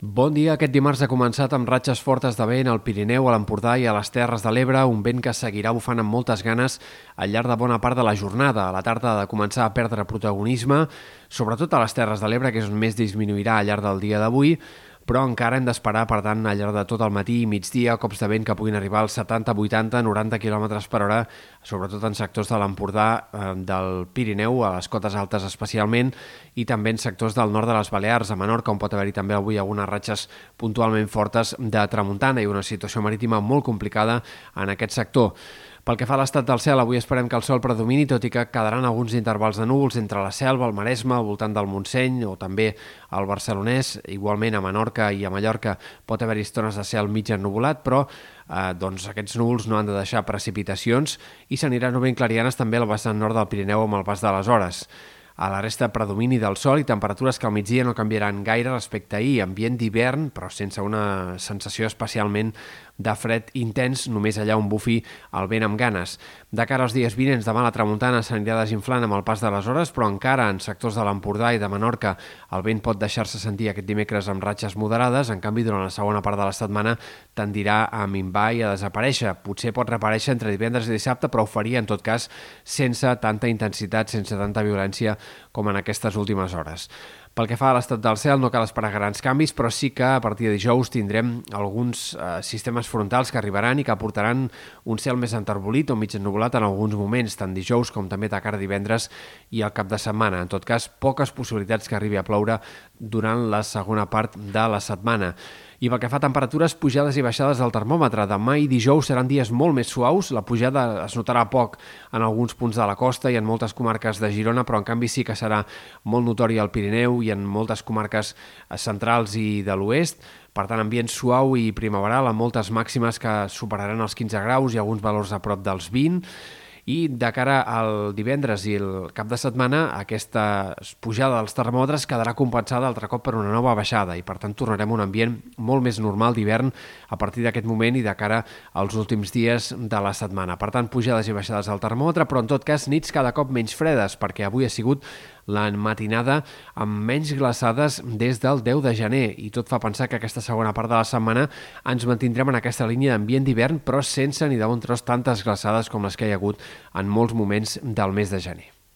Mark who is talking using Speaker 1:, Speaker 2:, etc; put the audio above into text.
Speaker 1: Bon dia. Aquest dimarts ha començat amb ratxes fortes de vent al Pirineu, a l'Empordà i a les Terres de l'Ebre, un vent que seguirà bufant amb moltes ganes al llarg de bona part de la jornada. A la tarda ha de començar a perdre protagonisme, sobretot a les Terres de l'Ebre, que és on més disminuirà al llarg del dia d'avui, però encara hem d'esperar, per tant, al llarg de tot el matí i migdia, cops de vent que puguin arribar als 70, 80, 90 km per hora, sobretot en sectors de l'Empordà, eh, del Pirineu, a les cotes altes especialment, i també en sectors del nord de les Balears, a Menorca, on pot haver-hi també avui algunes ratxes puntualment fortes de tramuntana i una situació marítima molt complicada en aquest sector. Pel que fa a l'estat del cel, avui esperem que el sol predomini, tot i que quedaran alguns intervals de núvols entre la selva, el Maresme, al voltant del Montseny o també al Barcelonès. Igualment a Menorca i a Mallorca pot haver-hi estones de cel mig ennuvolat, però eh, doncs aquests núvols no han de deixar precipitacions i s'aniran obint clarianes també al vessant nord del Pirineu amb el pas de les hores. A la resta, predomini del sol i temperatures que al migdia no canviaran gaire respecte a ahir. Ambient d'hivern, però sense una sensació especialment de fred intens, només allà on bufi el vent amb ganes. De cara als dies vinents, demà la tramuntana s'anirà desinflant amb el pas de les hores, però encara en sectors de l'Empordà i de Menorca el vent pot deixar-se sentir aquest dimecres amb ratxes moderades, en canvi durant la segona part de la setmana tendirà a minvar i a desaparèixer. Potser pot reaparèixer entre divendres i dissabte, però ho faria en tot cas sense tanta intensitat, sense tanta violència com en aquestes últimes hores. Pel que fa a l'estat del cel, no cal esperar grans canvis, però sí que a partir de dijous tindrem alguns eh, sistemes frontals que arribaran i que aportaran un cel més enterbolit o mig ennubulat en alguns moments, tant dijous com també de cara divendres i al cap de setmana. En tot cas, poques possibilitats que arribi a ploure durant la segona part de la setmana. I pel que fa a temperatures, pujades i baixades del termòmetre. Demà i dijous seran dies molt més suaus. La pujada es notarà poc en alguns punts de la costa i en moltes comarques de Girona, però en canvi sí que serà molt notori al Pirineu i en moltes comarques centrals i de l'oest. Per tant, ambient suau i primaveral amb moltes màximes que superaran els 15 graus i alguns valors a prop dels 20 i de cara al divendres i el cap de setmana aquesta pujada dels termòmetres quedarà compensada altre cop per una nova baixada i per tant tornarem a un ambient molt més normal d'hivern a partir d'aquest moment i de cara als últims dies de la setmana. Per tant, pujades i baixades al termòmetre, però en tot cas nits cada cop menys fredes perquè avui ha sigut la matinada amb menys glaçades des del 10 de gener i tot fa pensar que aquesta segona part de la setmana ens mantindrem en aquesta línia d'ambient d'hivern però sense ni de bon tros tantes glaçades com les que hi ha hagut en molts moments del mes de gener.